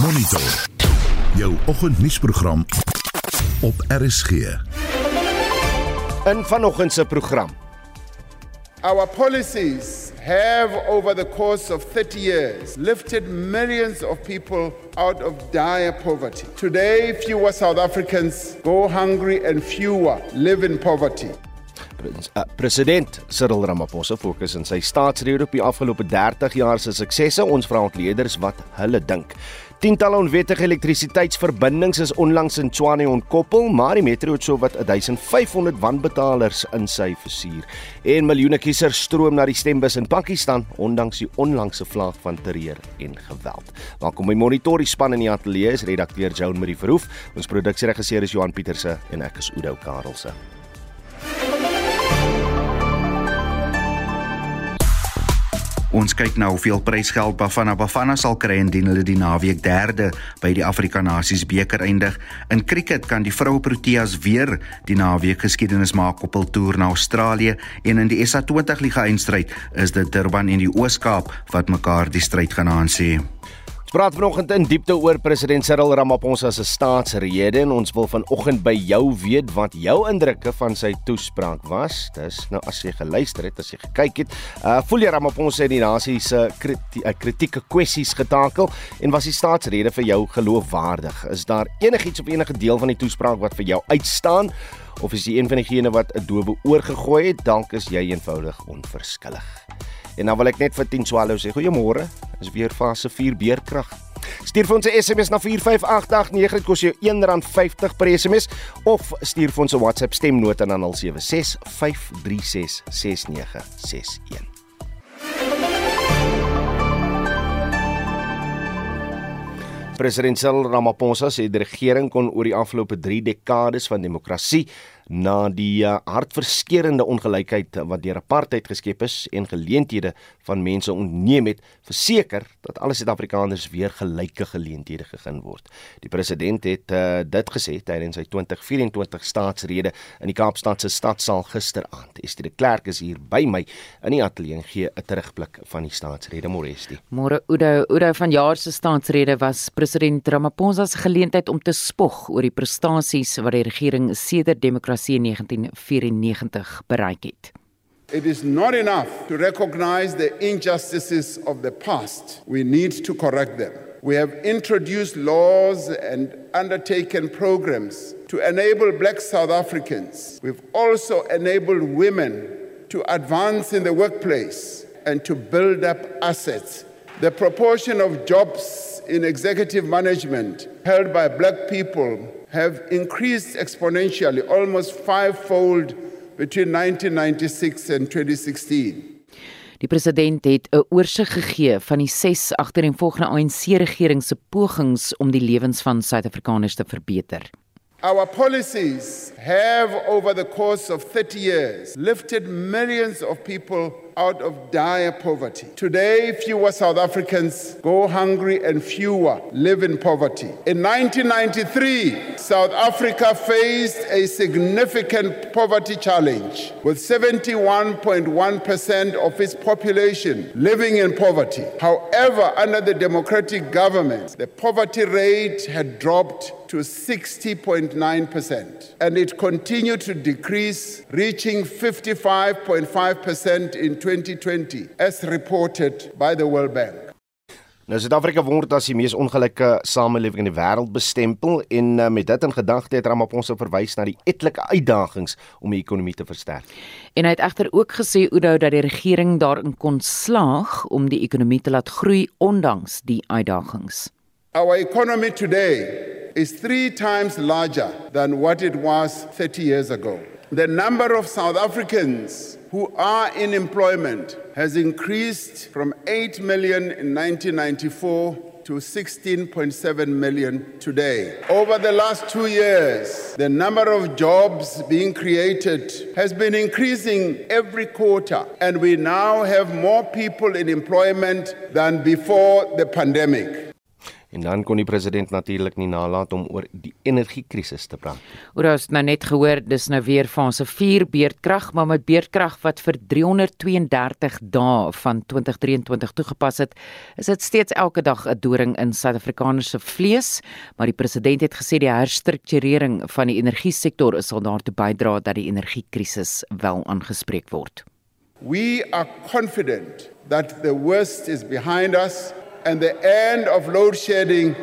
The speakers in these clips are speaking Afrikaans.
Monitor. Jou oggendnuusprogram op RSG. In vanoggend se program. Our policies have, over the course of 30 years, lifted millions of people out of dire poverty. Today, fewer South Africans go hungry and fewer live in poverty. Prins, uh, president Cyril Ramaphosa fokus in sy staatsrede op die afgelope 30 jaar se suksesse. Ons vra ontleeders wat hulle dink. Tientalle onwettige elektrisiteitsverbindings is onlangs in Tshwane ontkoppel, maar die metro het sowat 1500 wanbetalers in sy versuur. En miljoene kiesers stroom na die stembus in Pakistan ondanks die onlangse vlaag van terreur en geweld. Welkom by Monitor die span in die ateljee is redakteur Joan Marie Verhoef, ons produksieregisseur is Johan Pieterse en ek is Udo Karelse. Ons kyk na hoeveel prysgeld Bafana Bafana sal kry indien hulle die naweek derde by die Afrika Nasies beker eindig. In cricket kan die vroue Proteas weer die naweek geskiedenis maak op hul toer na Australië en in die SA20 liga eindstryd is dit Durban en die Oos-Kaap wat mekaar die stryd gaan aansien. Ons praat vanoggend in diepte oor president Cyril Ramaphosa se staatsrede en ons wil vanoggend by jou weet wat jou indrukke van sy toespraak was. Dis nou as jy geluister het, as jy gekyk het, uh voel jy Ramaphosa het die nasie se kriti uh, kritieke kwessies getakel en was die staatsrede vir jou geloofwaardig? Is daar enigiets op enige deel van die toespraak wat vir jou uitstaan? Of is jy een van diegene wat 'n dowe oor gegooi het? Dank is jy eenvoudig onverskillig. En dan wil ek net vir 10 swallow sê goeiemôre. Is weer fase 4 beerkrag. Stuur vir ons 'n SMS na 45889 dit kos jou R1.50 per SMS of stuur vir ons 'n WhatsApp stemnota na 0765366961. President Cyril Ramaphosa sê die regering kon oor die afgelope 3 dekades van demokrasie na die uh, hartverskeurende ongelykheid wat deur apartheid geskep is en geleenthede van mense ontneem het, verseker dat alle Suid-Afrikaners weer gelyke geleenthede gegee word. Die president het uh, dit gesê tydens sy 2024 staatsrede in die Kaapstadse stadsaal gisteraand. Estie de Klerk is hier by my in die ateljee en gee 'n terugblik van die staatsrede Moresti. Môre Oudo, Oudo van jaar se staatsrede was president Ramaphosa se geleentheid om te spog oor die prestasies wat die regering sedert demokrasie in 1994 bereik het. It is not enough to recognize the injustices of the past. We need to correct them. We have introduced laws and undertaken programs to enable black South Africans. We've also enabled women to advance in the workplace and to build up assets. The proportion of jobs in executive management held by black people have increased exponentially, almost fivefold between 1996 and 2016. Die president het 'n oorsig gegee van die 6 agtereenvolgende ANC-regering se pogings om die lewens van Suid-Afrikaners te verbeter. Our policies have, over the course of 30 years, lifted millions of people out of dire poverty. Today, fewer South Africans go hungry and fewer live in poverty. In 1993, South Africa faced a significant poverty challenge, with 71.1% of its population living in poverty. However, under the democratic government, the poverty rate had dropped to 60.9%, and it continued to decrease, reaching 55.5% in 2020, as reported by the World Bank. Nou Suid-Afrika word as die mees ongelyke samelewing in die wêreld bestempel en uh, met dit in gedagte het Ramaphosa verwys na die etlike uitdagings om die ekonomie te versterk. En hy het egter ook gesê Oudo dat die regering daarin kon slaag om die ekonomie te laat groei ondanks die uitdagings. Our economy today is 3 times larger than what it was 30 years ago. The number of South Africans who are in employment has increased from 8 million in 1994 to 16.7 million today. Over the last two years, the number of jobs being created has been increasing every quarter, and we now have more people in employment than before the pandemic. En dan kon die president natuurlik nie nalat om oor die energiekrisis te praat. Oor ons nou net gehoor, dis nou weer fase 4 beerdkrag, maar met beerdkrag wat vir 332 dae van 2023 toegepas het, is dit steeds elke dag 'n doring in Suid-Afrikaners se vlees, maar die president het gesê die herstrukturering van die energiesektor sal daartoe bydra dat die energiekrisis wel aangespreek word. We are confident that the worst is behind us and the end of load shedding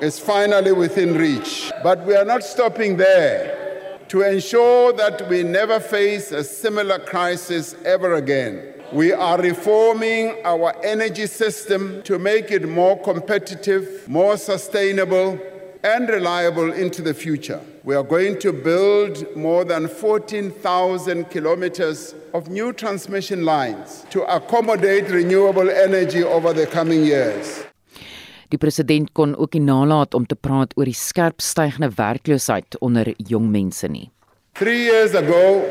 is finally within reach. But we are not stopping there. To ensure that we never face a similar crisis ever again, we are reforming our energy system to make it more competitive, more sustainable, and reliable into the future. We are going to build more than 14,000 kilometers of new transmission lines to accommodate renewable energy over the coming years. Die president kon ook nie nalat om te praat oor die skerp stygende werkloosheid onder jong mense nie. 3 years ago,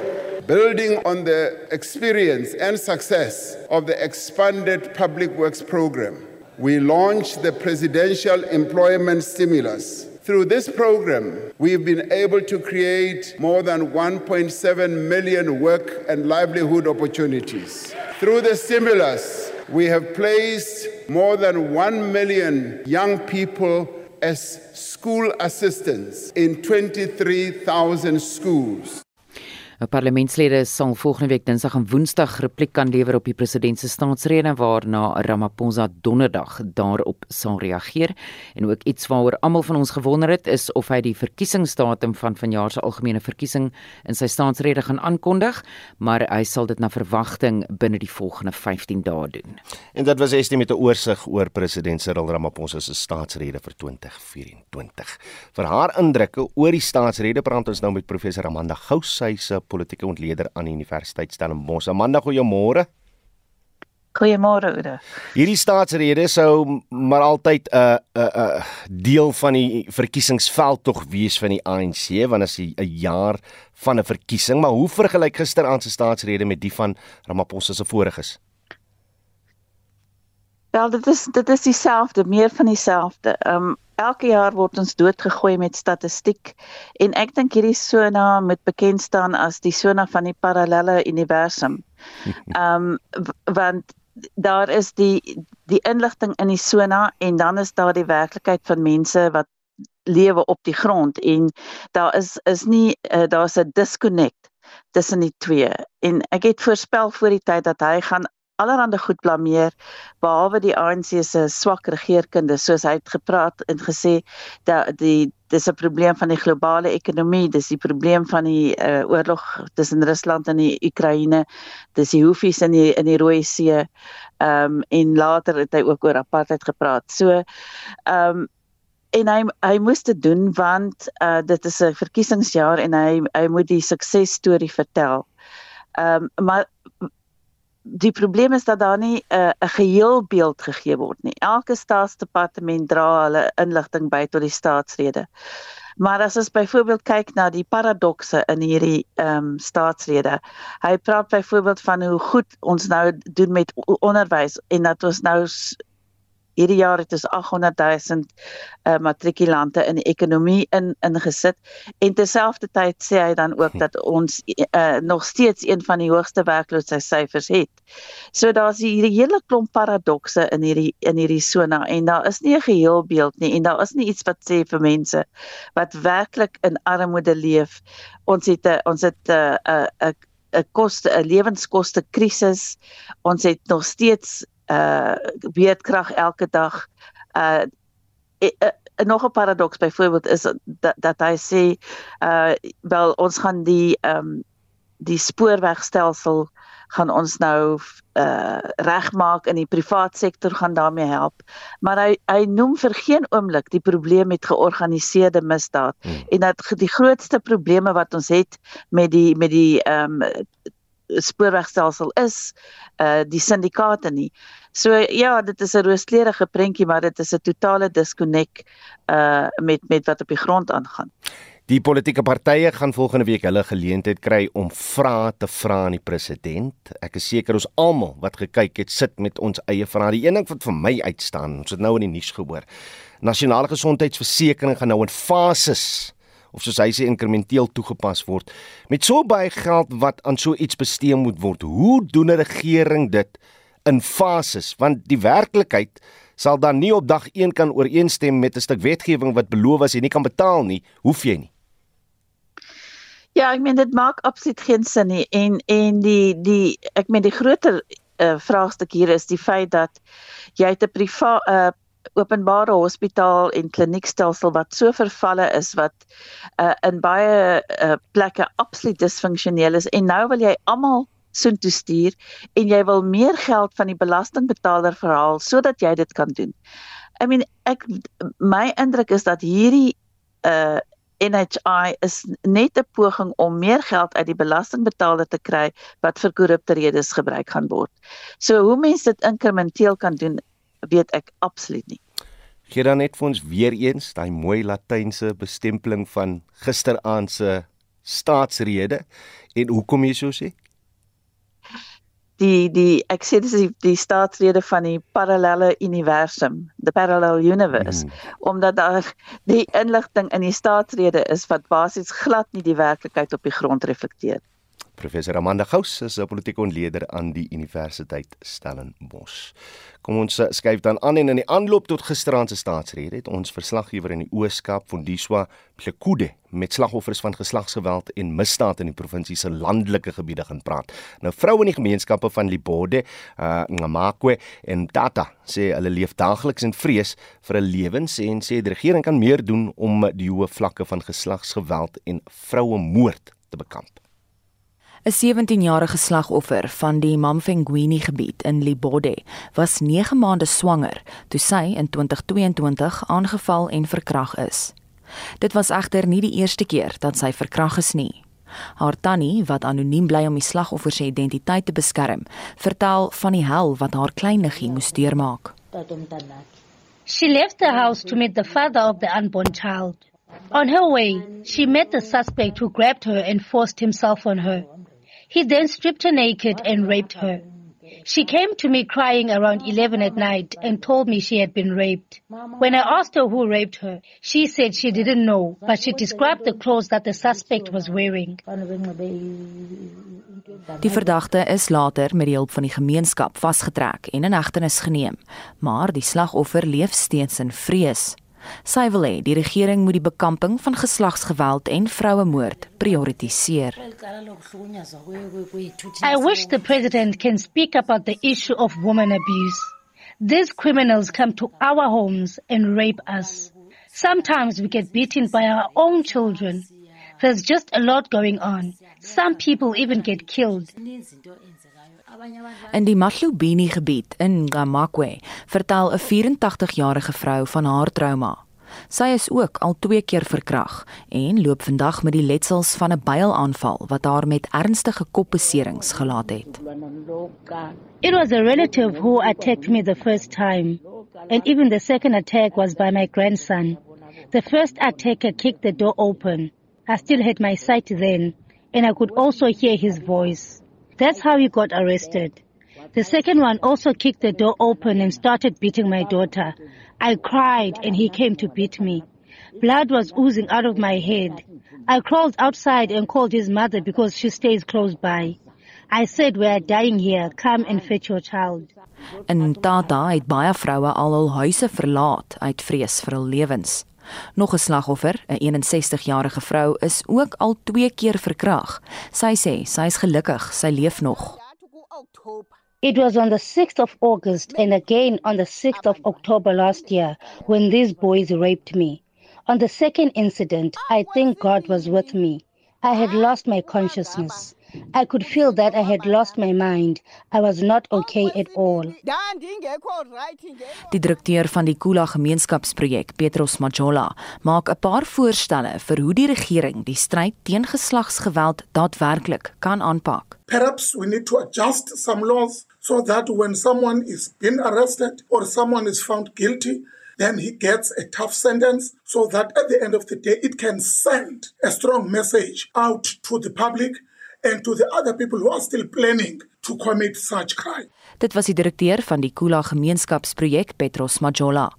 building on the experience and success of the expanded public works program, we launched the presidential employment stimulus Through this program, we've been able to create more than 1.7 million work and livelihood opportunities. Through the stimulus, we have placed more than 1 million young people as school assistants in 23,000 schools. Parlementslede sal volgende week Dinsdag en Woensdag repliek kan lewer op die president se staatsrede waarna Ramaphosa Donderdag daarop sal reageer en ook iets waaroor almal van ons gewonder het is of hy die verkiesingsdatum van vanjaar se algemene verkiesing in sy staatsrede gaan aankondig, maar hy sal dit na verwagting binne die volgende 15 dae doen. En dit was estie met 'n oorsig oor president Cyril Ramaphosa se staatsrede vir 2024. Vir haar indrukke oor die staatsrede praat ons nou met professor Amanda Gous, sy se politieke ontleder aan die Universiteit Stellenbosch. Amanda, goeiemôre. Goeiemôre, Oude. Hierdie staatsrede sou maar altyd 'n uh, 'n uh, 'n uh, deel van die verkiesingsveld tog wees van die ANC, want as 'n jaar van 'n verkiesing, maar hoe vergelyk gisteraand se staatsrede met die van Ramaphosa se voriges? Wel, dit is dit is dieselfde, meer van dieselfde. Ehm um, elke jaar word ons doodgegooi met statistiek en ek dink hierdie sona moet bekend staan as die sona van die parallelle universum. Ehm um, want daar is die die inligting in die sona en dan is daar die werklikheid van mense wat lewe op die grond en daar is is nie uh, daar's 'n disconnect tussen die twee en ek het voorspel voor die tyd dat hy gaan allerhande goed blameer behalwe die ANC se swak regeerkunde soos hy het gepraat en gesê dat die dis 'n probleem van die globale ekonomie dis die probleem van die uh, oorlog tussen Rusland en die Oekraïne dis die hoefies in die in die Rooi See ehm um, en later het hy ook oor apartheid gepraat. So ehm um, en hy hy moes dit doen want uh, dit is 'n verkiesingsjaar en hy hy moet die suksesstorie vertel. Ehm um, maar die probleem is dat daar nie 'n uh, 'n geheel beeld gegee word nie. Elke staatsdepartement dra hulle inligting by tot die staatsrede. Maar as ons byvoorbeeld kyk na die paradokse in hierdie ehm um, staatsrede. Hy praat byvoorbeeld van hoe goed ons nou doen met onderwys en dat ons nou Hierdie jaar het ons 800 000 uh, matrikulante in ekonomie in ingesit en terselfdertyd sê hy dan ook dat ons uh, nog steeds een van die hoogste werkloosheidssyfers het. So daar's hierdie hele klomp paradokse in hierdie in hierdie sona en daar is nie 'n geheel beeld nie en daar is nie iets wat sê vir mense wat werklik in armoede leef. Ons het 'n ons het 'n 'n 'n 'n koste 'n lewenskoste krisis. Ons het nog steeds uh beerdkrag elke dag. Uh e, e, nog 'n paradoks byvoorbeeld is dat dat hy sê uh wel ons gaan die ehm um, die spoorwegstelsel gaan ons nou uh regmaak in die privaat sektor gaan daarmee help maar hy hy noem vir geen oomblik die probleem met georganiseerde misdaad hmm. en dat die grootste probleme wat ons het met die met die ehm um, spoorwegstelsel is uh die syndikaate nie. So ja, dit is 'n rooskleurige prentjie, maar dit is 'n totale disconnect uh met met wat op die grond aangaan. Die politieke partye gaan volgende week hulle geleentheid kry om vrae te vra aan die president. Ek is seker ons almal wat gekyk het, sit met ons eie vrae. Die een ding wat vir my uitstaan, ons het nou in die nuus gehoor, Nasionale gesondheidsversekering gaan nou in fases of soos hy sê inkrementeel toegepas word. Met so baie geld wat aan so iets bestee moet word, hoe doen 'n regering dit in fases? Want die werklikheid sal dan nie op dag 1 kan ooreenstem met 'n stuk wetgewing wat beloof as jy nie kan betaal nie, hoef jy nie. Ja, ek meen dit maak absoluut geen sin nie en en die die ek meen die groter uh, vraagstuk hier is die feit dat jy 'n privaat uh, openbare hospitaal en kliniekstelsel wat so vervalle is wat uh, in baie uh, plekke absoluut disfunksioneel is en nou wil jy almal soontoe stuur en jy wil meer geld van die belastingbetaler verhaal sodat jy dit kan doen. I mean ek my indruk is dat hierdie uh NHI is net 'n poging om meer geld uit die belastingbetaler te kry wat vir korrupte redes gebruik gaan word. So hoe mense dit inkrementeel kan doen, weet ek absoluut nie. Gee dan net vir ons weer eens daai mooi latynse bestempling van gisteraand se staatsrede en hoekom jy so sê? Die die ek sê dis die, die staatsrede van die parallelle universum, the parallel universe, hmm. omdat daar die inligting in die staatsrede is wat basies glad nie die werklikheid op die grond reflekteer. Professor Amanda Gous is 'n politieke ontleder aan die Universiteit Stellenbosch. Kom ons eh, skuif dan aan en in die aanloop tot gisteraand se staatsrede het ons verslaggewer in die Oos-Kaap, Fondiswa Plekude, met slagoffers van geslagsgeweld en misdaad in die provinsie se landelike gebiede gaan praat. Nou vroue in die gemeenskappe van Libode, uh, Ngamakwe en Tata sê hulle leef daagliks in vrees vir hulle lewens en sê die regering kan meer doen om die hoë vlakke van geslagsgeweld en vroue moord te bekamp. 'n 17-jarige slagoffer van die Mamfengwini gebied in Libode was 9 maande swanger toe sy in 2022 aangeval en verkrag is. Dit was egter nie die eerste keer dat sy verkrag is nie. Haar tannie, wat anoniem bly om die slagoffer se identiteit te beskerm, vertel van die hel wat haar kleiniggie moes deurmaak. She left the house to meet the father of the unborn child. On her way, she met the suspect who grabbed her and forced himself on her. He then stripped her naked and raped her. She came to me crying around 11 at night and told me she had been raped. When I asked her who raped her, she said she didn't know, but she described the clothes that the suspect was wearing. Die verdagte is later met die hulp van die gemeenskap vasgetrek en in hegtenis geneem, maar die slagoffer leef steeds in vrees. Sy wil hê die regering moet die bekamping van geslagsgeweld en vrouemoord prioritiseer. I wish the president can speak about the issue of women abuse. These criminals come to our homes and rape us. Sometimes we get beaten by our own children. There's just a lot going on. Some people even get killed. In die Matlubini gebied in Ngamakwe vertel 'n 84-jarige vrou van haar trauma. Sy is ook al twee keer verkrag en loop vandag met die letsels van 'n bylaanval wat haar met ernstige kopbeserings gelaat het. It was a relative who attacked me the first time and even the second attack was by my grandson. The first attacker kicked the door open. I still had my sight then and I could also hear his voice. That's how he got arrested. The second one also kicked the door open and started beating my daughter. I cried and he came to beat me. Blood was oozing out of my head. I crawled outside and called his mother because she stays close by. I said, we are dying here. Come and fetch your child. En Tata het baie vroue al hul huise verlaat uit vrees vir hul lewens. Nog 'n slagoffer, 'n 61-jarige vrou, is ook al twee keer verkrag. Sy sê sy is gelukkig, sy leef nog. It was on the 6th of August and again on the 6th of October last year when these boys raped me. On the second incident, I think God was with me. I had lost my consciousness. I could feel that I had lost my mind. I was not okay at all. Die direkteur van die Kula gemeenskapsprojek, Petros Majola, maak 'n paar voorstelle vir hoe die regering die stryd teen geslagsgeweld daadwerklik kan aanpak. Perhaps we need to adjust some laws so that when someone is being arrested or someone is found guilty then he gets a tough sentence so that at the end of the day it can send a strong message out to the public and to the other people who are still planning to commit such crime. Dit was die direkteur van die Kula gemeenskapsprojek Petros Majola.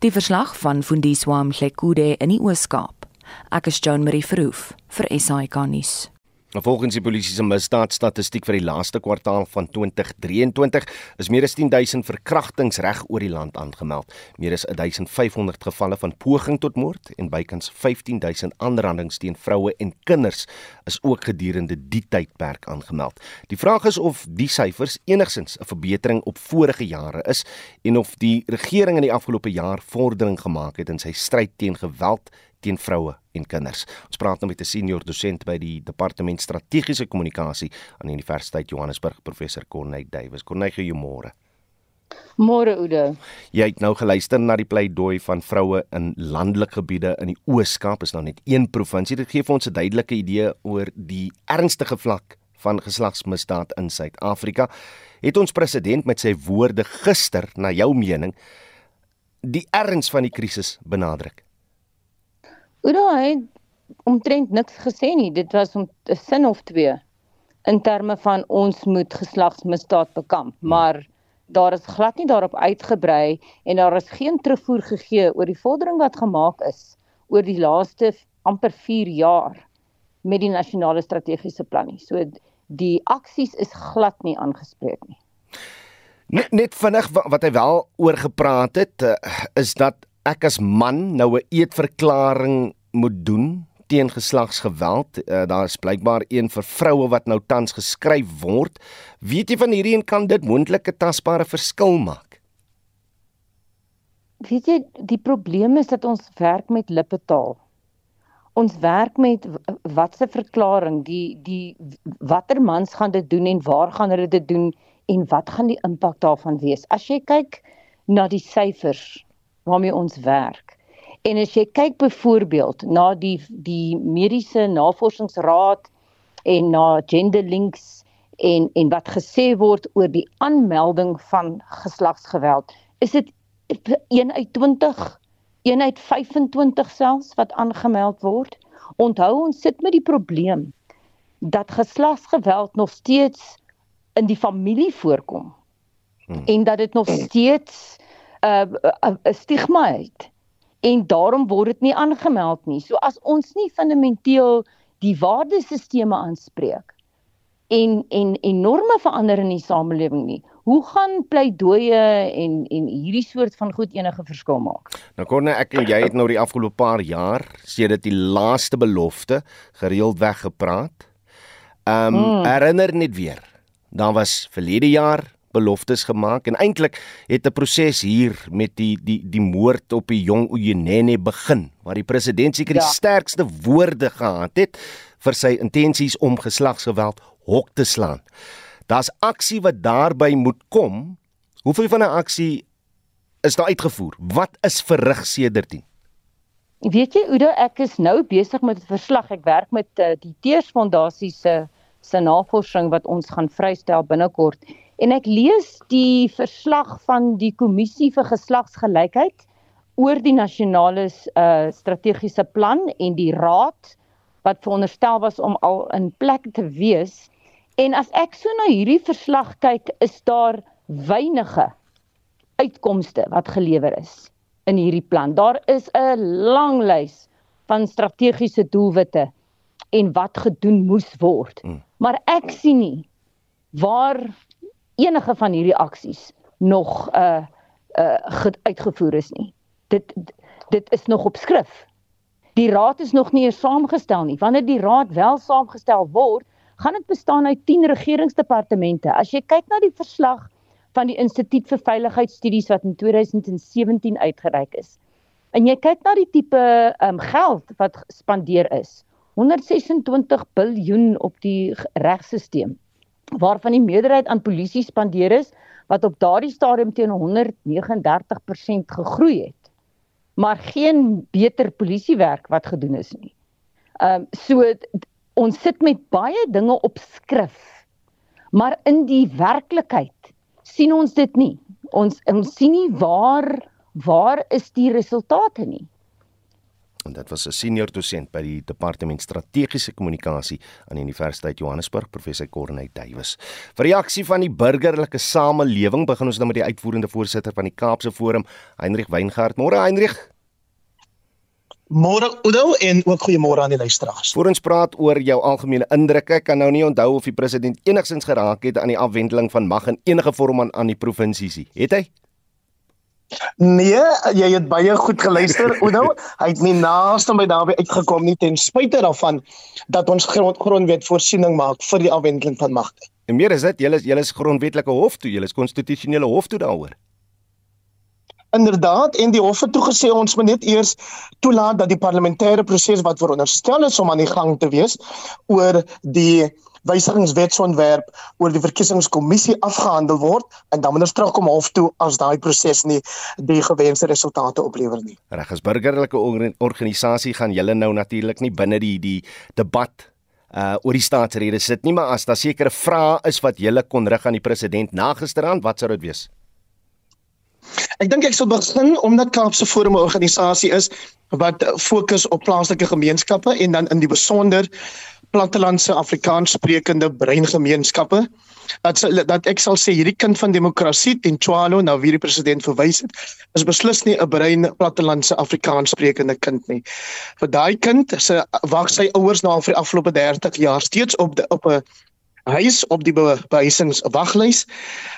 Die verslag van Fundiswa Mhlekude in die Oos-Kaap. Ek is Joan Marie Verhoef vir SAK nuus. Volgens die polisie se misdaadstatistiek vir die laaste kwartaal van 2023 is meer as 10000 verkrachtings reg oor die land aangemeld. Meer as 1500 gevalle van poging tot moord en bykans 15000 aanrandings teen vroue en kinders is ook gedurende die tydperk aangemeld. Die vraag is of die syfers enigsins 'n verbetering op vorige jare is en of die regering in die afgelope jaar vordering gemaak het in sy stryd teen geweld teen vroue en kinders. Ons praat nou met 'n senior dosent by die Departement Strategiese Kommunikasie aan die Universiteit Johannesburg, professor Corneille Duwys. Corneille, goeiemôre. Môre Oude. Jy het nou geluister na die pleidooi van vroue in landelike gebiede in die Oos-Kaap, is nou net een provinsie. Dit gee vir ons 'n duidelike idee oor die ernstige vlak van geslagsmisdaad in Suid-Afrika. Het ons president met sy woorde gister, na jou mening, die erns van die krisis benadruk? Oudo het omtrent niks gesê nie. Dit was om 'n sin of twee in terme van ons moet geslagsmisdaad bekamp, hmm. maar daar is glad nie daarop uitgebrei en daar is geen terugvoer gegee oor die vordering wat gemaak is oor die laaste amper 4 jaar met die nasionale strategiese plan nie. So die aksies is glad nie aangespreek nie. Net net vinnig wat hy wel oor gepraat het uh, is dat ek as man nou 'n eetverklaring moet doen teen geslagsgeweld. Uh, daar is blykbaar een vir vroue wat nou tans geskryf word. Weet jy van hierdie en kan dit moontlike tasbare verskil maak? Weet jy, die probleem is dat ons werk met lippetaal. Ons werk met watse verklaring, die die watter mans gaan dit doen en waar gaan hulle dit doen en wat gaan die impak daarvan wees? As jy kyk na die syfers waarmee ons werk, En as jy kyk byvoorbeeld na die die mediese navorsingsraad en na genderlinks en en wat gesê word oor die aanmelding van geslagsgeweld, is dit 1 uit 20, 1 uit 25 selfs wat aangemeld word. Onthou ons sit met die probleem dat geslagsgeweld nog steeds in die familie voorkom hmm. en dat dit nog steeds 'n uh, 'n uh, stigma het en daarom word dit nie aangemeld nie. So as ons nie fundamenteel die waardesisteme aanspreek en en enorme verander in die samelewing nie. Hoe gaan pleidooie en en hierdie soort van goed enige verskil maak? Nou konne ek en jy het nou die afgelope paar jaar sedert die laaste belofte gereeld weggepraat. Ehm um, hmm. herinner net weer. Dan was verlede jaar beloftes gemaak en eintlik het 'n proses hier met die die die moord op die jong Uyenene begin waar die president seker die ja. sterkste woorde gehad het vir sy intensies om geslagsgeweld hok te slaan. Daar's aksie wat daarby moet kom. Hoeveel van 'n aksie is daar uitgevoer? Wat is verrig sedertdien? Weet jy Oudo, ek is nou besig met 'n verslag. Ek werk met uh, die Teersfondasie se se navorsing wat ons gaan vrystel binnekort en ek lees die verslag van die kommissie vir geslagsgelykheid oor die nasionale uh, strategiese plan en die raad wat veronderstel was om al in plek te wees. En as ek so na hierdie verslag kyk is daar wynige uitkomste wat gelewer is in hierdie plan. Daar is 'n lang lys van strategiese doelwitte en wat gedoen moes word. Hmm. maar ek sien nie waar enige van hierdie aksies nog uh uh uitgevoer is nie. Dit dit is nog op skrif. Die raad is nog nie eens saamgestel nie. Wanneer die raad wel saamgestel word, gaan dit bestaan uit 10 regeringsdepartemente. As jy kyk na die verslag van die Instituut vir Veiligheidsstudies wat in 2017 uitgereik is. En jy kyk na die tipe um, geld wat spandeer is. 126 miljard op die regstelsel waarvan die meerderheid aan polisie spandeer is wat op daardie stadium teen 139% gegroei het. Maar geen beter polisiewerk wat gedoen is nie. Ehm um, so ons sit met baie dinge op skrif. Maar in die werklikheid sien ons dit nie. Ons ons sien nie waar waar is die resultate nie. En dit was 'n senior dosent by die Departement Strategiese Kommunikasie aan die Universiteit Johannesburg, professor Corneille Duwys. Vir reaksie van die burgerlike samelewing begin ons nou met die uitvoerende voorsitter van die Kaapse Forum, Heinrich Weingart. Môre Heinrich. Môre Udo en ook goeiemôre aan die luisteraars. Voor ons praat oor jou algemene indrukke, kan nou nie onthou of die president enigsins geraak het aan die afwendeling van mag in enige vorm aan aan die provinsies nie. Het hy? Nee, jy het baie goed geluister, Udo. Hy het nie naaste by daarbey uitgekom nie ten spyte daarvan dat ons grond, grondwet voorsiening maak vir die afwendeling van magte. En meer is dit, julle is julle is grondwetlike hof toe, julle is konstitusionele hof toe daaroor. Inderdaad, en die hof het toegesê ons moet net eers toelaat dat die parlementêre proses wat veronderstel is om aan die gang te wees oor die wysigingswetsontwerp oor die verkiesingskommissie afgehandel word en dan moet ons terugkom hof toe as daai proses nie die gewenste resultate oplewer nie. Reg as burgerlike organisasie gaan julle nou natuurlik nie binne die die debat uh oor die staatsrede sit nie, maar as daar sekere vrae is wat julle kon rig aan die president na gisteraand, wat sou dit wees? Ek dink ek sal begin omdat Kaapse Forum 'n organisasie is wat fokus op plaaslike gemeenskappe en dan in die besonder plattelandse Afrikaans sprekende breingemeenskappe. Dat dat ek sal sê hierdie kind van demokrasie Tentwalo nou wie die president verwys het, is beslis nie 'n brein plattelandse Afrikaans sprekende kind nie. Vir daai kind se wag sy ouers nou vir die afgelope 30 jaar steeds op de, op 'n huis op die behuisingswaglys.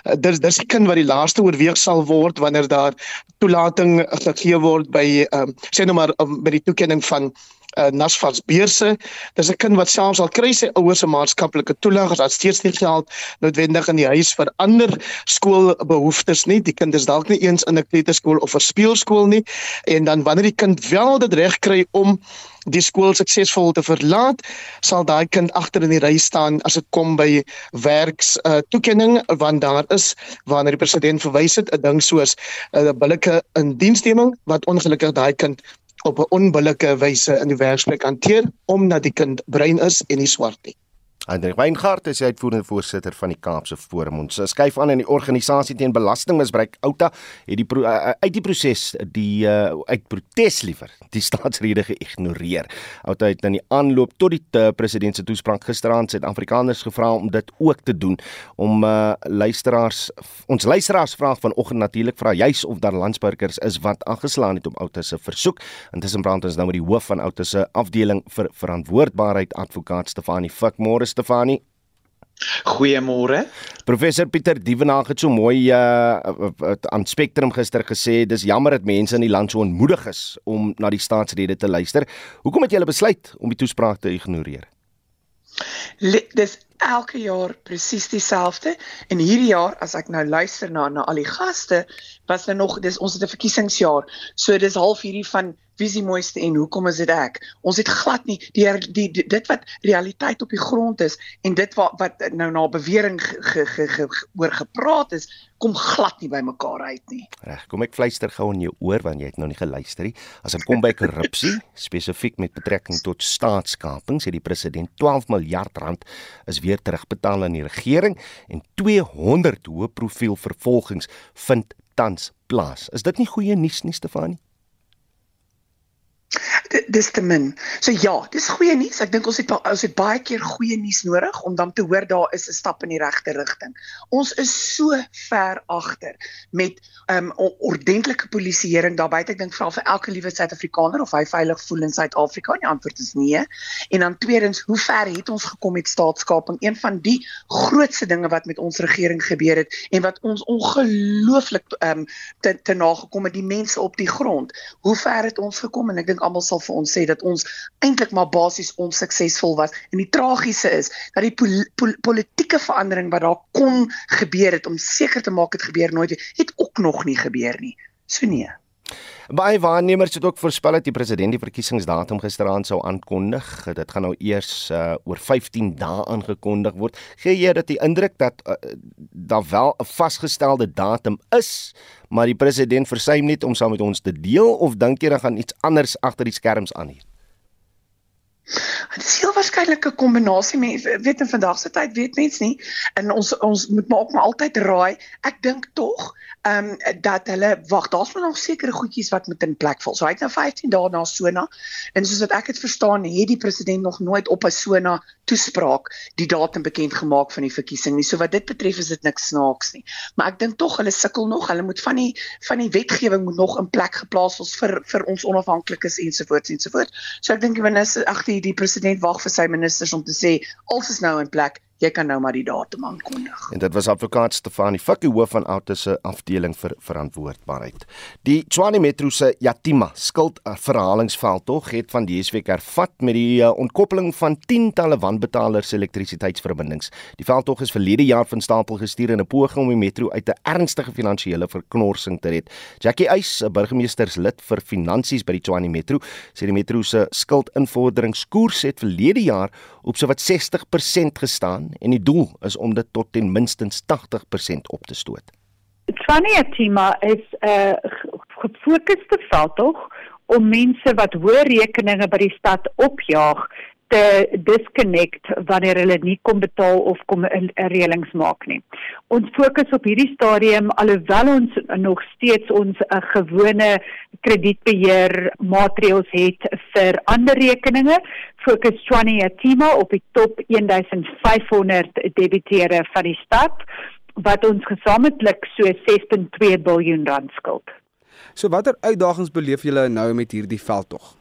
Uh, dis dis die kind wat die laaste oorweeg sal word wanneer daar toelating gegee word by um, sê nou maar um, by die toekenning van uh, Nasfas beurse. Dis 'n kind wat selfs al kry sy ouers se maatskaplike toelaag as dit steeds nie geld noodwendig in die huis vir ander skoolbehoeftes nie. Die kind is dalk nie eens in 'n kleuterskool of 'n speelskool nie en dan wanneer die kind wel dit reg kry om die skool suksesvol te verlaat, sal daai kind agter in die ry staan as dit kom by werks uh, toekenning want daar is wanneer die president verwys het 'n ding soos 'n uh, billike indiensneming wat ongelukkig daai kind op 'n onbillike wyse in die werksplek hanteer omdat die kind bruin is en nie swart nie. Andre Weingart is die uitvoerende voorsitter van die Kaapse Forum. Ons skuif aan in die organisasie teen belastingmisbruik Outa het die pro, uh, uit die proses die uh, uit protes liewer die staatsrede geïgnoreer. Outa het in die aanloop tot die uh, president se toespraak gisteraand Suid-Afrikaners gevra om dit ook te doen om uh, luisteraars ons luisteraars vraag vanoggend natuurlik vra juis of daar landsburgers is wat aangeslaan het om Outa se versoek. Intussen praat ons nou met die hoof van Outa se afdeling vir verantwoordbaarheid advokaat Stefanie Fikmore Stefanie. Goeiemôre. Professor Pieter Dievenage het so mooi uh aan Spectrum gister gesê dis jammer dat mense in die land so onmoedig is om na die staatsrede te luister. Hoekom het julle besluit om die toespraak te ignoreer? Dis elke jaar presies dieselfde en hierdie jaar as ek nou luister na na al die gaste was nou nog dis ons het 'n verkiesingsjaar. So dis half hierdie van wie is die mooiste en hoekom is dit ek? Ons het glad nie die, die, die dit wat realiteit op die grond is en dit wat wat nou na bewering ge, ge, ge, ge, oor gepraat is, kom glad nie by mekaar uit nie. Reg, kom ek fluister gou in jou oor want jy het nou nie geluister nie. As dit kom by korrupsie, spesifiek met betrekking tot staatskaping, sê die president 12 miljard rand is weer terugbetaal aan die regering en 200 hoë profiel vervolgings vind tans plaas. Is dit nie goeie nuus nie, Stefanie? Dis te min. So ja, dis goeie nuus. Ek dink ons het ons het baie keer goeie nuus nodig om dan te hoor daar is 'n stap in die regte rigting. Ons is so ver agter met um ordentlike polisieering daar buite. Ek dink vra vir elke liewe Suid-Afrikaner of hy veilig voel in Suid-Afrika. Die antwoord is nee. En dan tweedens, hoe ver het ons gekom met staatskaping? Een van die grootste dinge wat met ons regering gebeur het en wat ons ongelooflik um te, te nagekom het die mense op die grond. Hoe ver het ons gekom en ek dink almal sal vir ons sê dat ons eintlik maar basies onsuksesvol was. En die tragiese is dat die pol pol politieke verandering wat daar kon gebeur het om seker te maak dit gebeur nooit het ook nog nie gebeur nie. So nee Baie waarnemers het ook voorspel dat die president die verkiesingsdatum gisteraand sou aankondig. Dit gaan nou eers uh, oor 15 dae aangekondig word. Gee jy dat die indruk dat uh, daar wel 'n vasgestelde datum is, maar die president versuim net om saam met ons te deel of dink jy dan gaan iets anders agter die skerms aan hier? Waarskynlik 'n kombinasie mense weet in vandag se tyd weet mense nie en ons ons moet maak maar altyd raai. Ek dink tog ehm um, dat hulle wag, daar's nog sekere goedjies wat moet in plek val. So hy het nou 15 dae na Sona en soos wat ek dit verstaan, het die president nog nooit op 'n Sona toespraak die datum bekend gemaak van die verkiesing nie. So wat dit betref is dit niks snaaks nie. Maar ek dink tog hulle sukkel nog. Hulle moet van die van die wetgewing moet nog in plek geplaas word vir vir ons onafhanklikes ensovoorts ensovoorts. So ek dink die minister ag die die president wag vir sy ministers om te sê alles is nou in plek jy kan nou maar die datum aankondig. En dit was advokaat Stefanie Fikkie hoof van Auto se afdeling vir verantwoordbaarheid. Die Tshwane Metro se Yatima skuld verhalingsveld tog het van die SWK hervat met die uh, ontkoppeling van tientalle wanbetalers elektrisiteitsverbindings. Die veld tog is verlede jaar van stapel gestuur in 'n poging om die metro uit 'n ernstige finansiële verknorsing te red. Jackie Eis, 'n burgemeesterslid vir finansies by die Tshwane Metro, sê die metro se skuldinvorderingskoers het verlede jaar op sowat 60% gestaan en die doel is om dit tot ten minste 80% op te stoot. Tswane Tima is 'n uh, gefokusde veldtog om mense wat hoë rekeninge by die stad opjaag te disconnect wanneer hulle nie kom betaal of kom 'n reëlings maak nie. Ons fokus op hierdie stadium alhoewel ons nog steeds ons 'n uh, gewone kredietbeheer maatreëls het vir ander rekeninge, fokus Tshwane Yatima op die top 1500 debiteure van die stad wat ons gesamentlik so 6.2 miljard rand skuld. So watter uitdagings beleef julle nou met hierdie veldtog?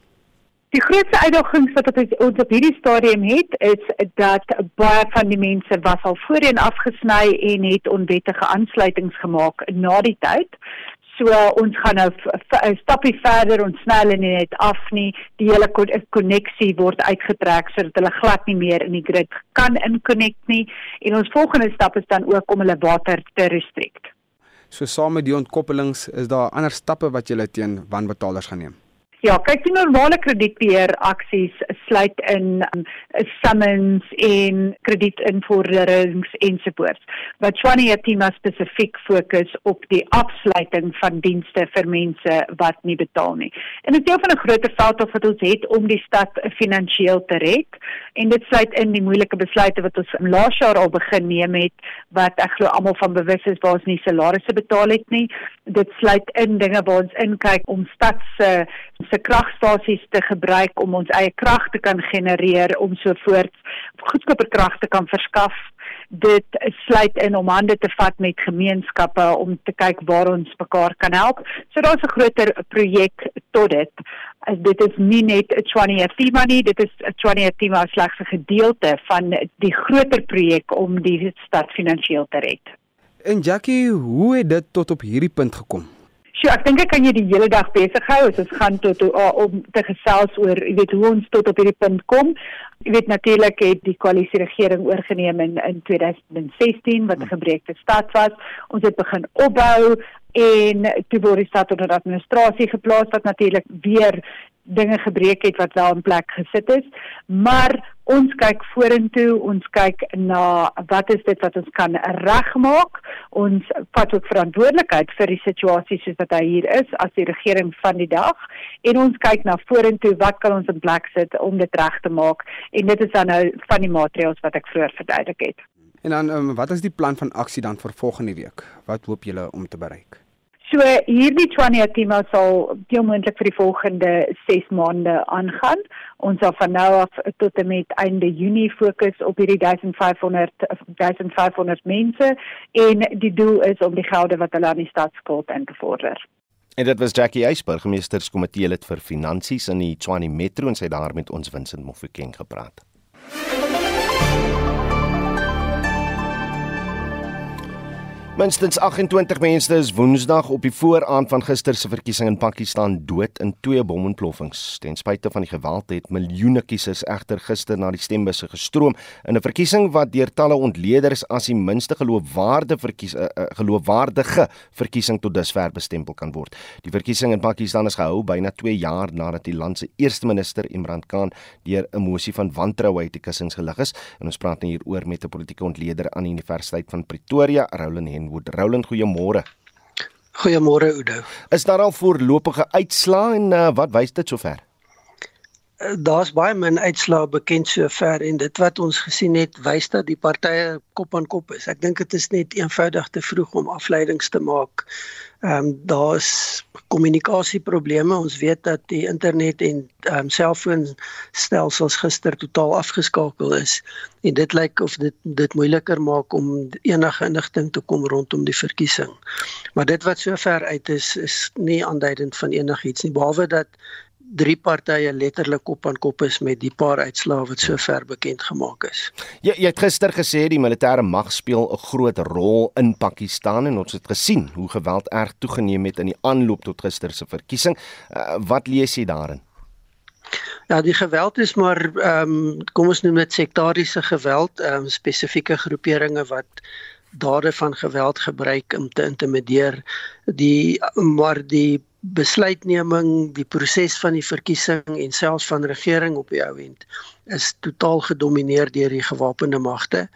Die grootste uitdagings wat ons op hierdie stadium het, is dat baie van die mense was al voorheen afgesny en het onwettige aansluitings gemaak na die tyd. So ons gaan nou 'n stappie verder ons sny hulle net af nie. Die hele koneksie word uitgetrek sodat hulle glad nie meer in die grid kan inconnect nie. En ons volgende stap is dan ook om hulle water te restrict. So saam met die ontkoppelings is daar ander stappe wat julle teen wanbetalers gaan neem. Ja, kyk die normale kredietbeheer aksies sluit in um, summons en kredietinvorderings ensovoorts. Wat Swanie Yatima spesifiek fokus op die afsluiting van dienste vir mense wat nie betaal nie. En dit is deel van 'n groter veld wat ons het om die stad finansiëel te red en dit sluit in die moeilike besluite wat ons laas jaar al begin neem het wat ek glo almal van bewus is waar ons nie salarisse betaal het nie. Dit sluit in dinge waar ons inkyk om stad se se kragstasies te gebruik om ons eie krag te kan genereer om so voort goedkoper krag te kan verskaf. Dit sluit in om hande te vat met gemeenskappe om te kyk waar ons mekaar kan help. So daar's 'n groter projek tot dit. Dit is nie net 'n Tshwane Thema nie, dit is 'n Tshwane Thema slegs 'n gedeelte van die groter projek om die stad finansiëel te red. En Jackie, hoe het dit tot op hierdie punt gekom? So ek dink ek kan jy die hele dag besig hou as ons gaan tot uh, om te gesels oor jy weet hoe ons tot op hierdie punt kom. Jy weet natuurlik het die koalisie regering oorgeneem in in 2016 wat 'n gebreekte stad was. Ons het begin opbou en toe word die stad onder administrasie geplaas wat natuurlik weer dinge gebreek het wat wel in plek gesit is. Maar ons kyk vorentoe, ons kyk na wat is dit wat ons kan regmaak? Ons vat ook verantwoordelikheid vir die situasie soos wat hy hier is as die regering van die dag en ons kyk na vorentoe, wat kan ons in plek sit om dit reg te maak? En dit is dan nou van die maatreëls wat ek vroeër verduidelik het. En dan um, wat is die plan van aksie dan vir volgende week? Wat hoop julle om te bereik? So hierdie Tshwane Atima sal deel moontlik vir die volgende 6 maande aangaan. Ons sal van nou af tot en met einde Junie fokus op hierdie 1500 1500 mense en die doel is om die gelde wat hulle aan die stad skuld in te vorder. En dit was Jackie Eisberg, meesterskomitee lid vir finansies in die Tshwane Metro en sy daar met ons Vincent Mofokeng gepraat. Minstens 28 mense is Woensdag op die vooraand van gister se verkiesing in Pakistan dood in twee bomontploffings. Ten spyte van die geweld het miljoene kiesers egter gister na die stembusse gestroom in 'n verkiesing wat deur talle ontleeders as die minste geloofwaardige verkies uh, geloofwaardige verkiesing tot dusver bestempel kan word. Die verkiesing in Pakistan is gehou byna 2 jaar nadat die land se eerste minister Imran Khan deur 'n mosie van wantroue uit die kussings gelig is. En ons praat nou hieroor met 'n politieke ontleder aan die Universiteit van Pretoria, Roland Hen Kenwood. Roland, goeiemôre. Goeiemôre Oudo. Is daar al voorlopige uitslae en uh, wat wys dit sover? Daar's baie min uitslae bekend sover en dit wat ons gesien het wys dat die partye kop aan kop is. Ek dink dit is net eenvoudig te vroeg om afleidings te maak. Ehm um, daar's kommunikasieprobleme. Ons weet dat die internet en ehm um, selfoonstelsels gister totaal afgeskakel is en dit lyk of dit dit moeiliker maak om enige inligting te kom rondom die verkiesing. Maar dit wat sover uit is is nie aanduidend van enigiets nie behalwe dat drie partye letterlik kop aan kop is met die paar uitslae wat sover bekend gemaak is. Jy jy het gister gesê die militêre mag speel 'n groot rol in Pakistan en ons het gesien hoe geweld erg toegeneem het in die aanloop tot gister se verkiesing. Uh, wat lees jy daarin? Ja, die geweld is maar ehm um, kom ons noem dit sektariese geweld, ehm um, spesifieke groeperinge wat dade van geweld gebruik om te intimideer. Die maar die besluitneming, die proses van die verkiesing en selfs van regering op die ou end is totaal gedomeineer deur die gewapende magte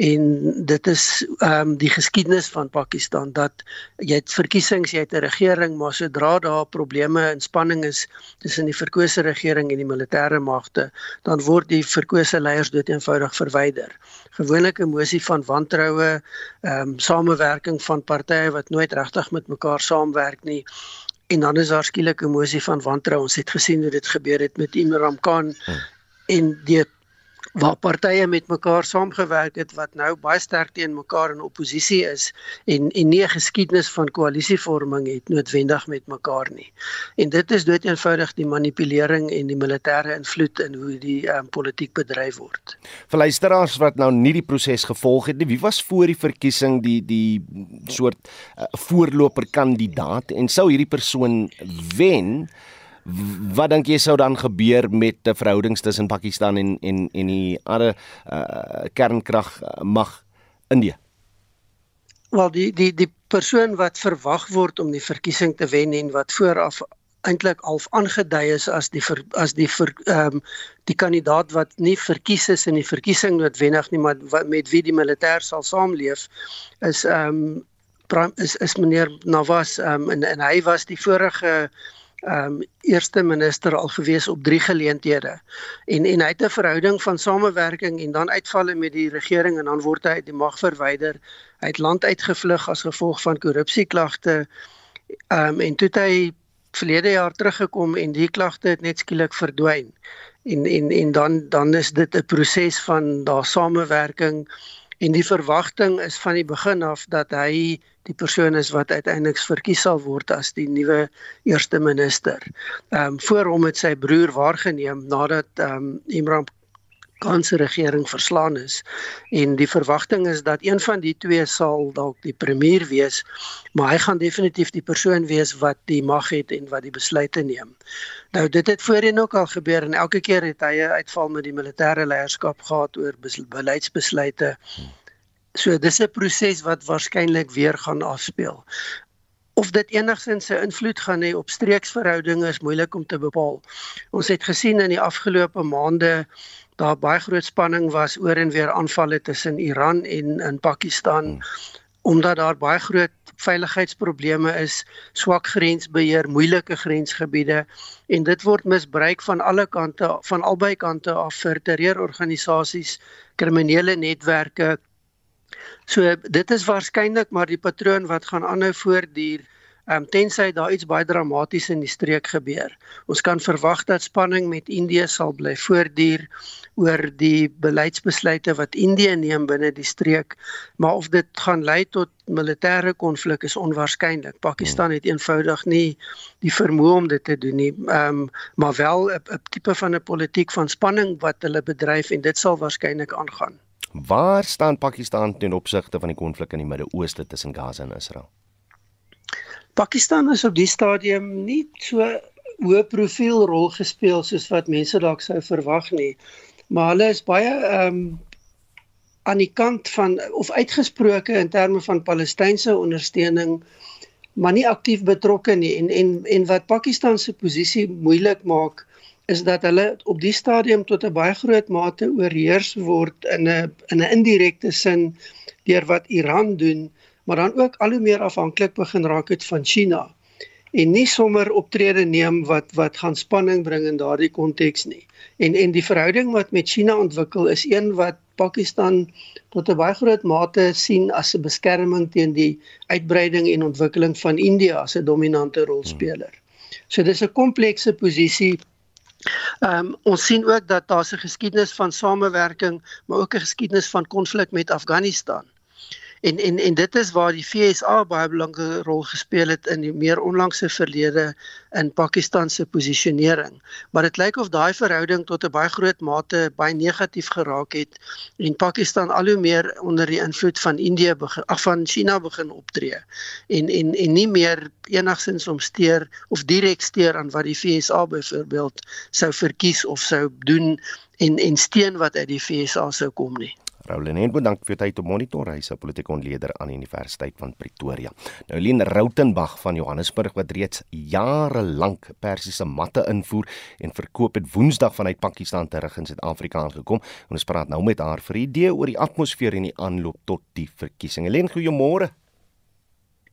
en dit is ehm um, die geskiedenis van Pakistan dat jy het verkiesings, jy het 'n regering, maar sodra daar probleme en spanning is tussen die verkose regering en die militêre magte, dan word die verkose leiers dood eenvoudig verwyder. Gewoonlik 'n mosie van wantroue, ehm um, samewerking van partye wat nooit regtig met mekaar saamwerk nie en dan is daar skielik 'n emosie van wantrou. Ons het gesien hoe dit gebeur het met Imran Khan hmm. en die waar partye met mekaar saamgewerk het wat nou baie sterk teen mekaar in oppositie is en en nie 'n geskiedenis van koalisievorming het noodwendig met mekaar nie. En dit is dood eenvoudig die manipulering en die militêre invloed in hoe die um, politiek bedryf word. Vir luisteraars wat nou nie die proses gevolg het nie, wie was voor die verkiesing die die soort uh, voorloper kandidaat en sou hierdie persoon wen? Wat dink jy sou dan gebeur met die verhoudings tussen Pakistan en en en die ander uh, kernkrag uh, mag Indië? Wel die die die persoon wat verwag word om die verkiesing te wen en wat vooraf eintlik half aangedui is as die ver, as die ehm um, die kandidaat wat nie verkies is in die verkiesing noodwendig nie maar wat, met wie die militêr sal saamleef is ehm um, is is meneer Nawaz ehm um, en en hy was die vorige ehm um, eerste minister al gewees op drie geleenthede. En en hy het 'n verhouding van samewerking en dan uitvalle met die regering en dan word hy uit die mag verwyder. Hy het land uitgevlug as gevolg van korrupsieklagte. Ehm um, en toe het hy verlede jaar teruggekom en die klagte het net skielik verdwyn. En en en dan dan is dit 'n proses van daar samewerking en die verwagting is van die begin af dat hy die persoon is wat uiteindelik verkies sal word as die nuwe eerste minister. Ehm um, voor hom het sy broer waargeneem nadat ehm um, Imran Khan se regering verslaan is en die verwagting is dat een van die twee sal dalk die premier wees, maar hy gaan definitief die persoon wees wat die mag het en wat die besluite neem. Nou dit het voorheen ook al gebeur en elke keer het hy 'n uitval met die militêre leierskap gehad oor beleidsbesluite. So dis 'n proses wat waarskynlik weer gaan afspeel. Of dit enigsins 'n invloed gaan hê op streeksverhoudinge is moeilik om te bepaal. Ons het gesien in die afgelope maande daar baie groot spanning was oor en weer aanvalle tussen Iran en in Pakistan omdat daar baie groot veiligheidsprobleme is, swak grensbeheer, moeilike grensgebiede en dit word misbruik van alle kante van albei kante af vir terreurorganisasies, kriminele netwerke, So dit is waarskynlik maar die patroon wat gaan aanhou voortduur. Ehm um, tensy daar iets baie dramaties in die streek gebeur. Ons kan verwag dat spanning met Indië sal bly voortduur oor die beleidsbesluite wat Indië neem binne die streek, maar of dit gaan lei tot militêre konflik is onwaarskynlik. Pakistan het eenvoudig nie die vermoë om dit te doen nie. Ehm um, maar wel 'n tipe van 'n politiek van spanning wat hulle bedryf en dit sal waarskynlik aangaan. Waar staan Pakistan ten opsigte van die konflik in die Midde-Ooste tussen Gaza en Israel? Pakistan is op die stadium nie so hoë profiel rol gespeel soos wat mense dalk sou verwag nie. Maar hulle is baie ehm um, aan die kant van of uitgesproke in terme van Palestynse ondersteuning maar nie aktief betrokke nie en en en wat Pakistan se posisie moeilik maak is dat hulle op die stadium tot 'n baie groot mate oorheers word in 'n in 'n indirekte sin deur wat Iran doen, maar dan ook al hoe meer afhanklik begin raak het van China. en nie sommer optrede neem wat wat gaan spanning bring in daardie konteks nie. En en die verhouding wat met China ontwikkel is een wat Pakistan tot 'n baie groot mate sien as 'n beskerming teen die uitbreiding en ontwikkeling van India as 'n dominante rolspeler. So dis 'n komplekse posisie. Ehm um, ons sien ook dat daar 'n geskiedenis van samewerking, maar ook 'n geskiedenis van konflik met Afghanistan. En en en dit is waar die FSA baie belangrike rol gespeel het in die meer onlangse verlede in Pakistan se posisionering. Maar dit lyk of daai verhouding tot 'n baie groot mate baie negatief geraak het en Pakistan al hoe meer onder die invloed van Indië begin ag van China begin optree. En en en nie meer enigsins omsteer of direk steur aan wat die FSA byvoorbeeld sou verkies of sou doen en en steun wat uit die FSA sou kom nie. Roulin en bedank vir tyd om monitor hy se politieke ontleder aan die Universiteit van Pretoria. Nou Lien Rautenbach van Johannesburg wat reeds jare lank persiese matte invoer en verkoop het Woensdag vanuit Pakistan terug in Suid-Afrika aangekom. Ons praat nou met haar vir 'n idee oor die atmosfeer en die aanloop tot die verkiesing. Lien, goeiemôre.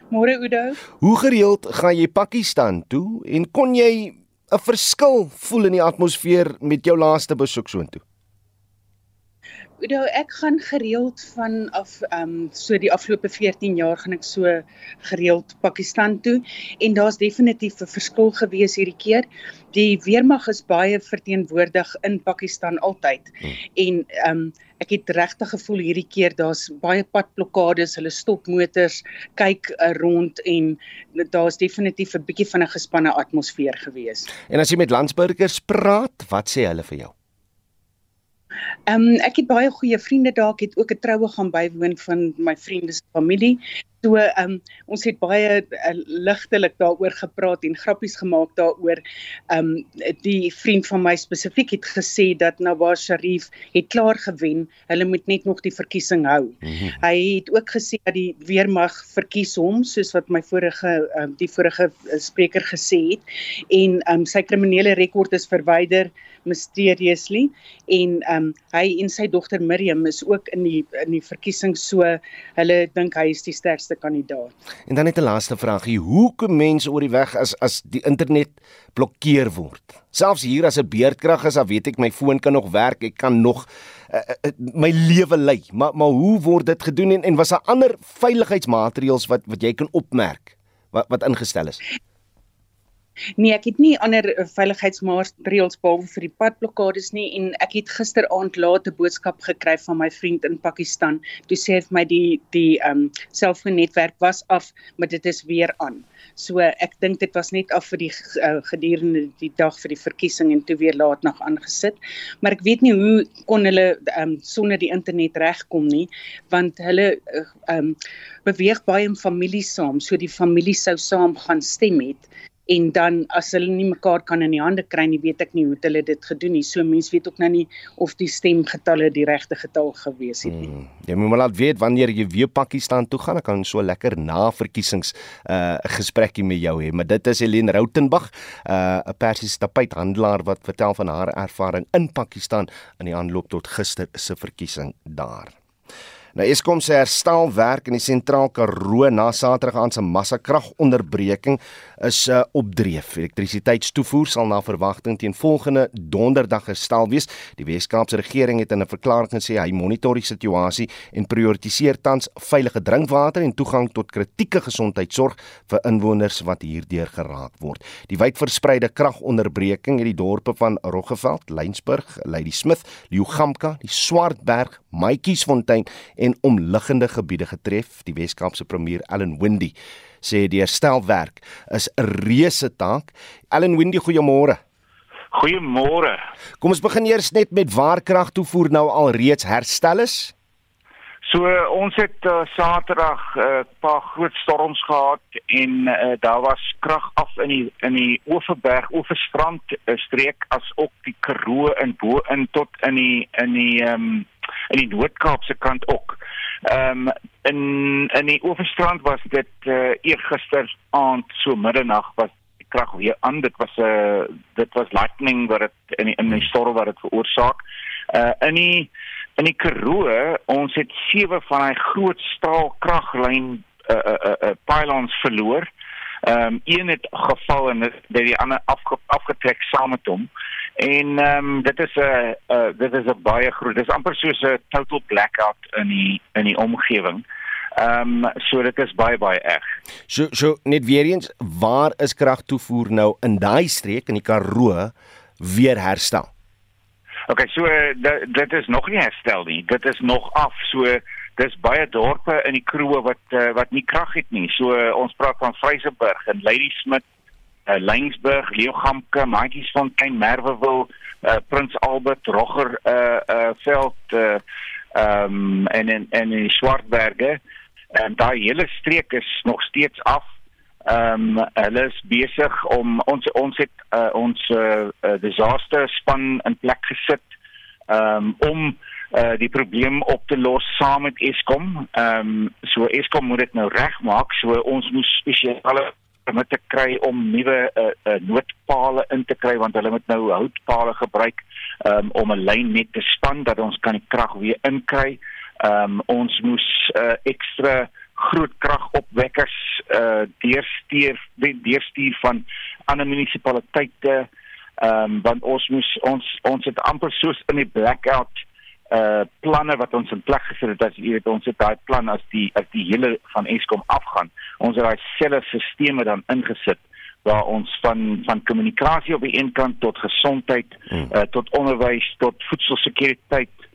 Môre Udo. Hoe gereeld gaan jy Pakistan toe en kon jy 'n verskil voel in die atmosfeer met jou laaste besoek soontoe? Udo, ek gaan gereeld van af ehm um, so die afgelope 14 jaar gaan ek so gereeld Pakistan toe en daar's definitief 'n verskil gewees hierdie keer. Die weermag is baie verteenwoordig in Pakistan altyd. Hmm. En ehm um, ek het regtig gevoel hierdie keer daar's baie padblokkades, hulle stop motors, kyk uh, rond en daar's definitief 'n bietjie van 'n gespanne atmosfeer gewees. En as jy met landsburgers praat, wat sê hulle vir jou? Ehm um, ek het baie goeie vriende daar, ek het ook 'n troue gaan bywoon van my vriende se familie. So ehm um, ons het baie uh, ligtelik daaroor gepraat en grappies gemaak daaroor. Ehm um, die vriend van my spesifiek het gesê dat Nawaz Sharif het klaar gewen. Hulle moet net nog die verkiesing hou. Mm -hmm. Hy het ook gesê dat die weermag verkies hom soos wat my vorige um, die vorige uh, spreker gesê het en ehm um, sy kriminele rekord is verwyder mysteriously en ehm um, hy en sy dogter Miriam is ook in die in die verkiesing so hulle dink hy is die sterkste sterkste kandidaat. En dan net 'n laaste vraagie, hoe kom mense oor die weg as as die internet blokkeer word? Selfs hier as 'n beerdkrag is, dan weet ek my foon kan nog werk, ek kan nog uh, uh, my lewe lei. Maar maar hoe word dit gedoen en en was daar ander veiligheidsmaatreëls wat wat jy kan opmerk wat wat ingestel is? Nee, ek het nie ander veiligheidsmaatreëls behalwe vir die padblokkades nie en ek het gisteraand laat 'n boodskap gekry van my vriend in Pakistan. Toe sê hy vir my die die ehm um, selfoonnetwerk was af, maar dit is weer aan. So ek dink dit was net af vir die uh, gedurende die dag vir die verkiesing en toe weer laat nog aangesit. Maar ek weet nie hoe kon hulle ehm um, sonder die internet regkom nie, want hulle eh, ehm uh, um, beweeg baie in familie saam, so die familie sou saam gaan stem het en dan as hulle nie mekaar kan in die hande kry nie, weet ek nie hoe hulle dit gedoen nie. So mense weet ook nou nie of die stemgetalle die regte getal gewees het nie. Hmm. Jy moet maar laat weet wanneer jy weer Pakistan toe gaan, dan kan so lekker na verkiesings 'n uh, gesprekie met jou hê. Maar dit is Helene Rautenbach, 'n uh, Persiese tapijthandelaar wat vertel van haar ervaring in Pakistan in die aanloop tot gister se verkiesing daar. Nou Eskom se herstelwerk in die sentraal Karoo na Saterdag aan se massakragonderbreking is uh, opdreef. Elektrisiteitstoevoer sal na verwagting teen volgende donderdag herstel wees. Die Wes-Kaapse regering het in 'n verklaring gesê hy monitor die situasie en prioritiseer tans veilige drinkwater en toegang tot kritieke gesondheidsorg vir inwoners wat hierdeur geraak word. Die wydverspreide kragonderbreking het die dorpe van Roggeveld, Lensburg, Ladysmith, Liugamka, die Swartberg, Maatjiesfontein en omliggende gebiede getref. Die Wes-Kaapse premier Allan Windey sê die herstelwerk is 'n reuse taak. Allan Windey, goeiemôre. Goeiemôre. Kom ons begin eers net met waar kragtoevoer nou al reeds herstel is. So ons het uh, Saterdag 'n uh, paar groot storms gehad en uh, daar was krag af in die in die Oeverberg, Oeverstrand uh, streek as ook die Karoo in bo in tot in die in die ehm um, in die Noord-Kaapse kant ook. Ehm um, in in die Oeverstrand was dit uh, eergister aand so middernag was krag weer aan. Dit was 'n uh, dit was lightning wat dit in die, in die storm wat dit veroorsaak. Uh in die in die Karoo, ons het sewe van daai groot staal kraglyn uh uh uh pylons verloor. Ehm um, een het geval en dit die ander afge, afgetrek saam met hom. En ehm um, dit is 'n uh, uh, dit is 'n baie groot. Dit is amper soos 'n total blackout in die in die omgewing. Ehm um, so dit is baie baie erg. So so net weer eens, waar is kragtoevoer nou in daai streek in die Karoo weer herstel? OK, so dit, dit is nog nie herstel nie. Dit is nog af. So dis baie dorpe in die Karoo wat uh, wat nie krag het nie. So uh, ons praat van Vryseburg en Ladysmith, uh, Lyngsburg, Leeugamke, Maatjiesfontein, Merwewil, uh, Prins Albert, Rogger uh uh veld uh ehm um, en in en in Swartberge en daai hele streek is nog steeds af. Ehm um, hulle is besig om ons ons het uh, ons uh, uh, disaster span in plek gesit um, om uh, die probleem op te los saam met Eskom. Ehm um, so Eskom moet dit nou regmaak. So ons moet spesiale permitte kry om nuwe uh, uh, noodpale in te kry want hulle moet nou houtpale gebruik um, om 'n lyn net te span dat ons kan die krag weer inkry. Ehm um, ons moes uh, ekstra groot kragopwekkers uh deurstuur deurstuur van ander munisipaliteite ehm um, want ons moes ons ons het amper soos in die blackout uh planne wat ons in plek gesit het as jy weet ons het daai plan as die as die hele van Eskom afgaan ons het daai selfe stelsels dan ingesit waar ons van van kommunikasie op die een kant tot gesondheid hmm. uh, tot onderwys tot voedselsekuriteit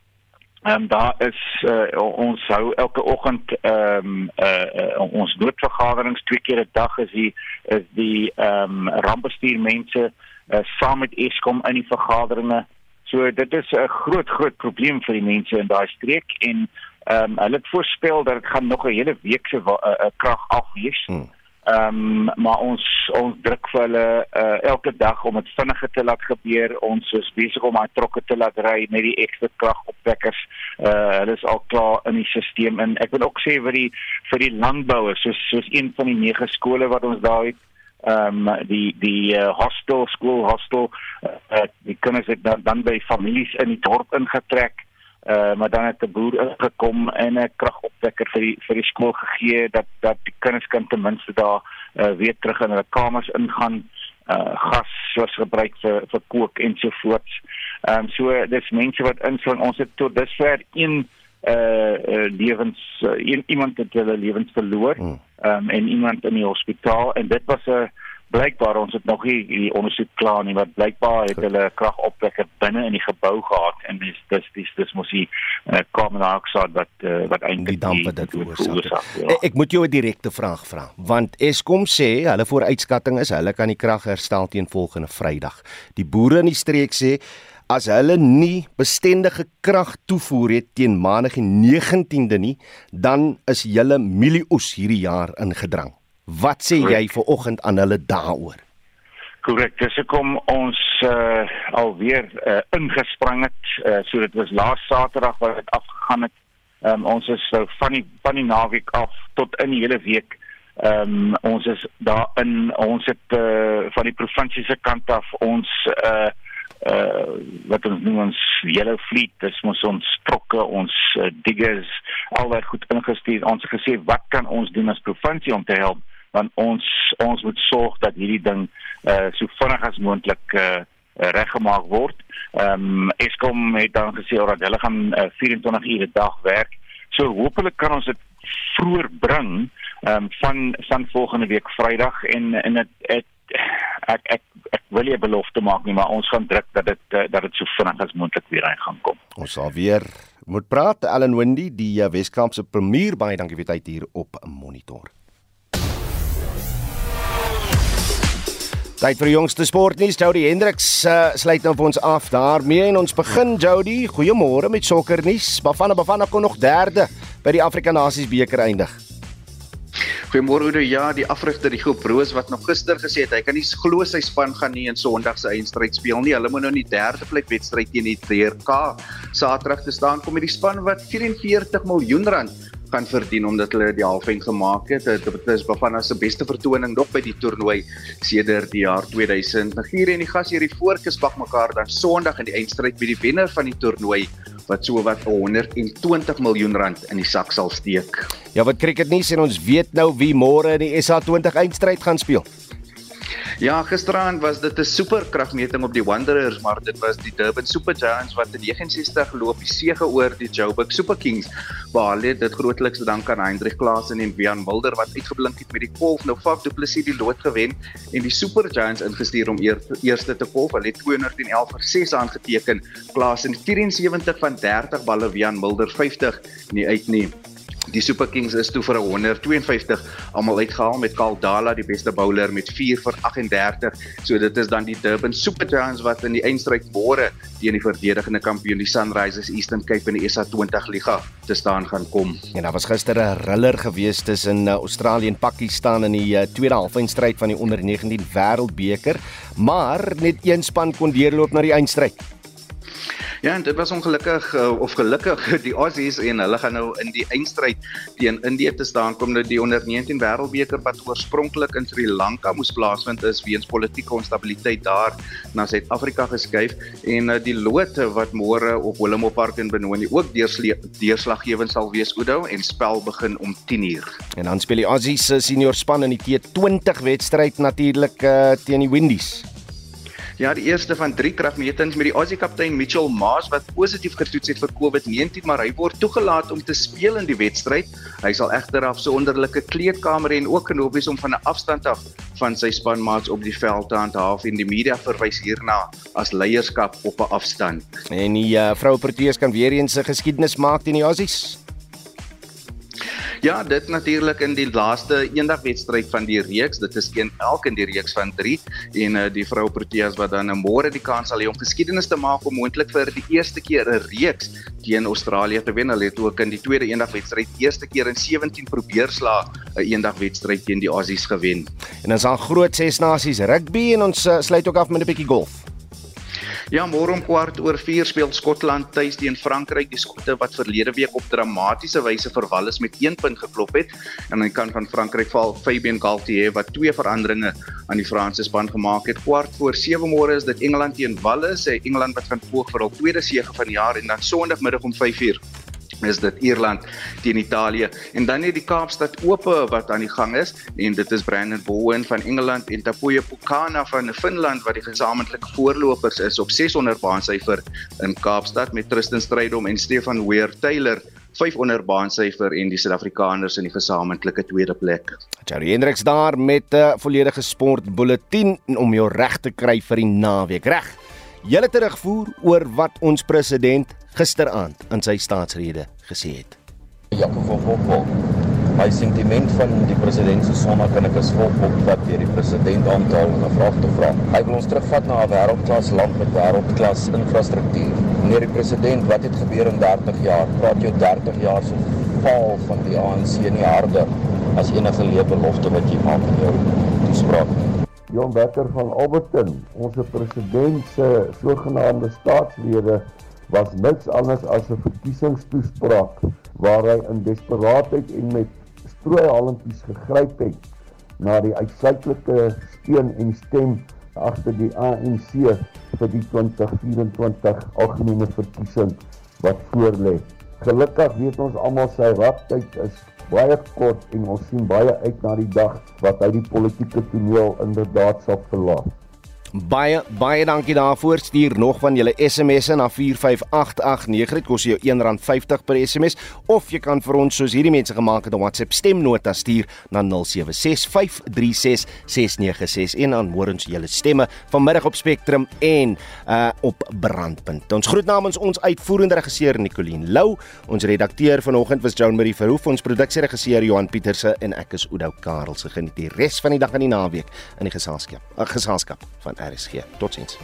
Ehm um, daar is uh, ons hou elke oggend ehm um, uh, uh, ons noodvergaderings twee keer 'n dag is die is die ehm um, rampbestuur mense uh, saam met Eskom in die vergaderinge. So dit is 'n groot groot probleem vir die mense in daai streek en ehm um, hulle het voorspel dat dit gaan nog 'n hele week se uh, krag afwees. Hmm. Ehm um, maar ons ons druk vir hulle uh, elke dag om dit vinniger te laat gebeur. Ons is besig om daai trokke te laat ry met die ekstra kragopwekkers. Uh hulle is al klaar in die stelsel en ek wil ook sê vir die vir die landbouers soos soos een van die nege skole wat ons daar het ehm um, die die uh, hostel skool hostel uh, die kinders het dan, dan by families in die dorp ingetrek uh, maar dan het 'n boer ingekom en 'n kragopwekker vir die vir die skool gegee dat dat die kinders kan ten minste daar uh, weer terug in hulle kamers ingaan uh gas soos gebruik vir vir kook ensovoorts. Ehm um, so dis mense wat insluit ons het tot dusver een uh, lewens uh, iemand het hulle lewens verloor. Hmm. Um, en iemand in die hospitaal en dit was 'n uh, blykbaar ons het nog nie die ondersoek klaar nie wat blykbaar het hulle kragopwekker binne in die gebou gehad en dis dis dis dis mos die uh, carbon dioxide wat uh, wat eintlik die damp wat dit veroorsaak. Ja. Ek moet jou 'n direkte vraag vra want Eskom sê hulle vooruitskatting is hulle kan die krag herstel teen volgende Vrydag. Die boere in die streek sê as hulle nie bestendige krag toevoer het teen Maandag die 19de nie, dan is hulle mielieoes hierdie jaar ingedrang. Wat sê jy vir oggend aan hulle daaroor? Korrek, dis hoekom ons uh, alweer uh, ingespring het. Uh, so dit was laas Saterdag wat dit afgegaan het. Um, ons is so van die van die naweek af tot in die hele week. Ehm um, ons is daar in ons het uh, van die provinsie se kant af ons uh uh wat ons noem ons yellow fleet dis mos ons trokke ons uh, diggers albei goed ingestuur ons het gesê wat kan ons doen as provinsie om te help want ons ons moet sorg dat hierdie ding uh so vinnig as moontlik uh reggemaak word. Ehm um, Eskom het dan gesê dat hulle gaan uh, 24 ure 'n dag werk. So hopelik kan ons dit vroeër bring ehm um, van van volgende week Vrydag en en dit ek ek ek wil nie belofte maak nie, maar ons gaan druk dat dit dat dit so vinnig as moontlik weer reg gaan kom. Ons sal weer moet praat Allan Windy, die Weskaapse premier baie dankie vir tyd hier op Monitor. Tyd vir die jongste sportnuus. Jody Hendriks uh, sluit nou vir ons af daarmee en ons begin Jody. Goeiemôre met sokkernuus. Bafana Bafana kon nog derde by die Afrika Nasies beker eindig. Goeiemôre Oudo. Ja, die afrigter die groep Roos wat nog gister gesê het hy kan nie glo sy span gaan nie in Sondag se eindstryd speel nie. Hulle moet nou in die derde plek wedstryd teen die TRK Saterdag te staan kom met die span wat 44 miljoen rand kan verdien omdat hulle die halfing gemaak het. Dit is Bafana se beste vertoning nog by die toernooi sedert die jaar 2000. Nigerië en die gas hierdie voorkes bak mekaar dan Sondag in die eindstryd by die wenner van die toernooi wat so wat 120 miljoen rand in die sak sal steek. Ja, wat cricket nie sien ons weet nou wie môre in die SA20 eindstryd gaan speel. Ja, gisteraan was dit 'n superkragmeting op die Wanderers, maar dit was die Durban Super Giants wat in 69 loop die sege oor die Joburg Super Kings behaal het. Dit grootliks te danke aan Hendrik Klaasen en Bian Mulder wat uitgeblink het met die kolf. Nou Faf Du Plessis die lood gewen en die Super Giants ingestuur om eer, eerste te kolf. Hulle het 211 vir 6 aangeteken. Klaasen 74 van 30 balle, Bian Mulder 50 nie uit nie. Die Super Kings is toe vir 152 almal uitgehaal met Kaldala die beste bowler met 4 vir 38. So dit is dan die Durban Super Giants wat in die eindstryd môre teen die verdedigende kampioen die Sunrisers Eastern Cape in die SA20 liga te staan gaan kom. En daar was gister 'n riller gewees tussen uh, Australië en Pakistan in die uh, tweede halfeindstryd van die onder 19 Wêreldbeker, maar net een span kon deurloop na die eindstryd. Ja, en dit was ongelukkig uh, of gelukkig die Aussies en hulle gaan nou in die eindstryd teen Indië te staan kom nou die onder 19 wêreldbeker wat oorspronklik in Sri Lanka moes plaasvind is weens politieke onstabiliteit daar na Suid-Afrika geskuif en uh, die lood wat môre op Willemo Park in Benoni ook deurslaggewend sal wees Oudo en spel begin om 10uur. En dan speel die Aussies se senior span in die T20 wedstryd natuurlik uh, teen die Windies. Ja, die eerste van 3 kragmetings met die Aussie kaptein Mitchell Maas wat positief getoets het vir COVID-19, maar hy word toegelaat om te speel in die wedstryd. Hy sal egter af so onderlike kleedkamer en ook genoop wees om van 'n afstand af van sy spanmaats op die veld te handhaaf en die media verwys hierna as leierskap op 'n afstand. En die uh, vroue Proteas kan weer eens 'n geskiedenis maak teen die Aussies. Ja, dit natuurlik in die laaste eendagwedstryd van die reeks. Dit is een elk in die reeks van 3 en uh, die vrou Proteas wat dan môre die kans sal hê om geskiedenis te maak om moontlik vir die eerste keer 'n reeks teen Australië te wen. Hulle het ook in die tweede eendagwedstryd eerste keer in 17 probeerslae 'n eendagwedstryd teen die Aussies gewen. En dan is daar groot ses nasies rugby en ons uh, sluit ook af met 'n bietjie golf. Ja, môre om kwart oor 4 speel Skotland tuis teen Frankryk. Die Skotte wat verlede week op dramatiese wyse vir Wallis met 1 punt geklop het. En aan die kant van Frankryk val Fabien Galtier wat twee veranderinge aan die Franse span gemaak het. Kwart voor 7 môre is dit Engeland teen Wallis. Engeland wat gaan poog vir hul tweede sege van die jaar en dan Sondagmiddag om 5:00 is dit Ierland teen Italië en dan net die Kaapstad Ope wat aan die gang is en dit is Brandon Bowen van Engeland en Tapuja Pokana van Finland wat die gesamentlike voorlopers is op 600 baansyfer in Kaapstad met Tristan Strydom en Stefan Weir Taylor 500 baansyfer en die Suid-Afrikaners in die gesamentlike tweede plek. Jerry Hendriks daar met 'n uh, volledige sportbulletin om jou reg te kry vir die naweek. Reg. Julle terugvoer oor wat ons president gisteraand in sy staatsrede gesê het. Jakob van Wolfwil. My sentiment van die president se sonne kan ek as volg opvat deur die president aantal en 'n vraag te vra. Hy wil ons terugvat na 'n wêreldklas land met wêreldklas infrastruktuur. Meneer die president, wat het gebeur in 30 jaar? Praat jy 30 jaar se val van die ANC in die harde as enige leebelofte wat jy maak in jou toespraak? Jon Becker van Alberton, ons president se sogenaamde staatslede was niks anders as 'n verkiesingstoespraak waar hy in desperaatheid en met strooihalmpies gegryp het na die uitsluitlike steun en stem agter die ANC vir die 2024 algemene verkiesing wat voorlê. Gelukkig weet ons almal sy raptyd is baie kort en ons sien baie uit na die dag wat hy die politieke toneel inderdaad sal verlaat. Baie baie dankie daarvoor. Stuur nog van julle SMS'e na 45889. Dit kos jou R1.50 per SMS of jy kan vir ons soos hierdie mense gemaak het 'n WhatsApp stemnota stuur na 0765366961 en dan hoor ons julle stemme vanmiddag op Spectrum en uh op Brandpunt. Ons groet namens ons uitvoerende regisseur Nicoline Lou, ons redakteur vanoggend was Joan Marie Verhoef, ons produksieregisseur Johan Pieterse en ek is Oudou Karel. Se geniet die res van die dag en die naweek in die geselskap. 'n Geselskap van is Geer. Tot ziens.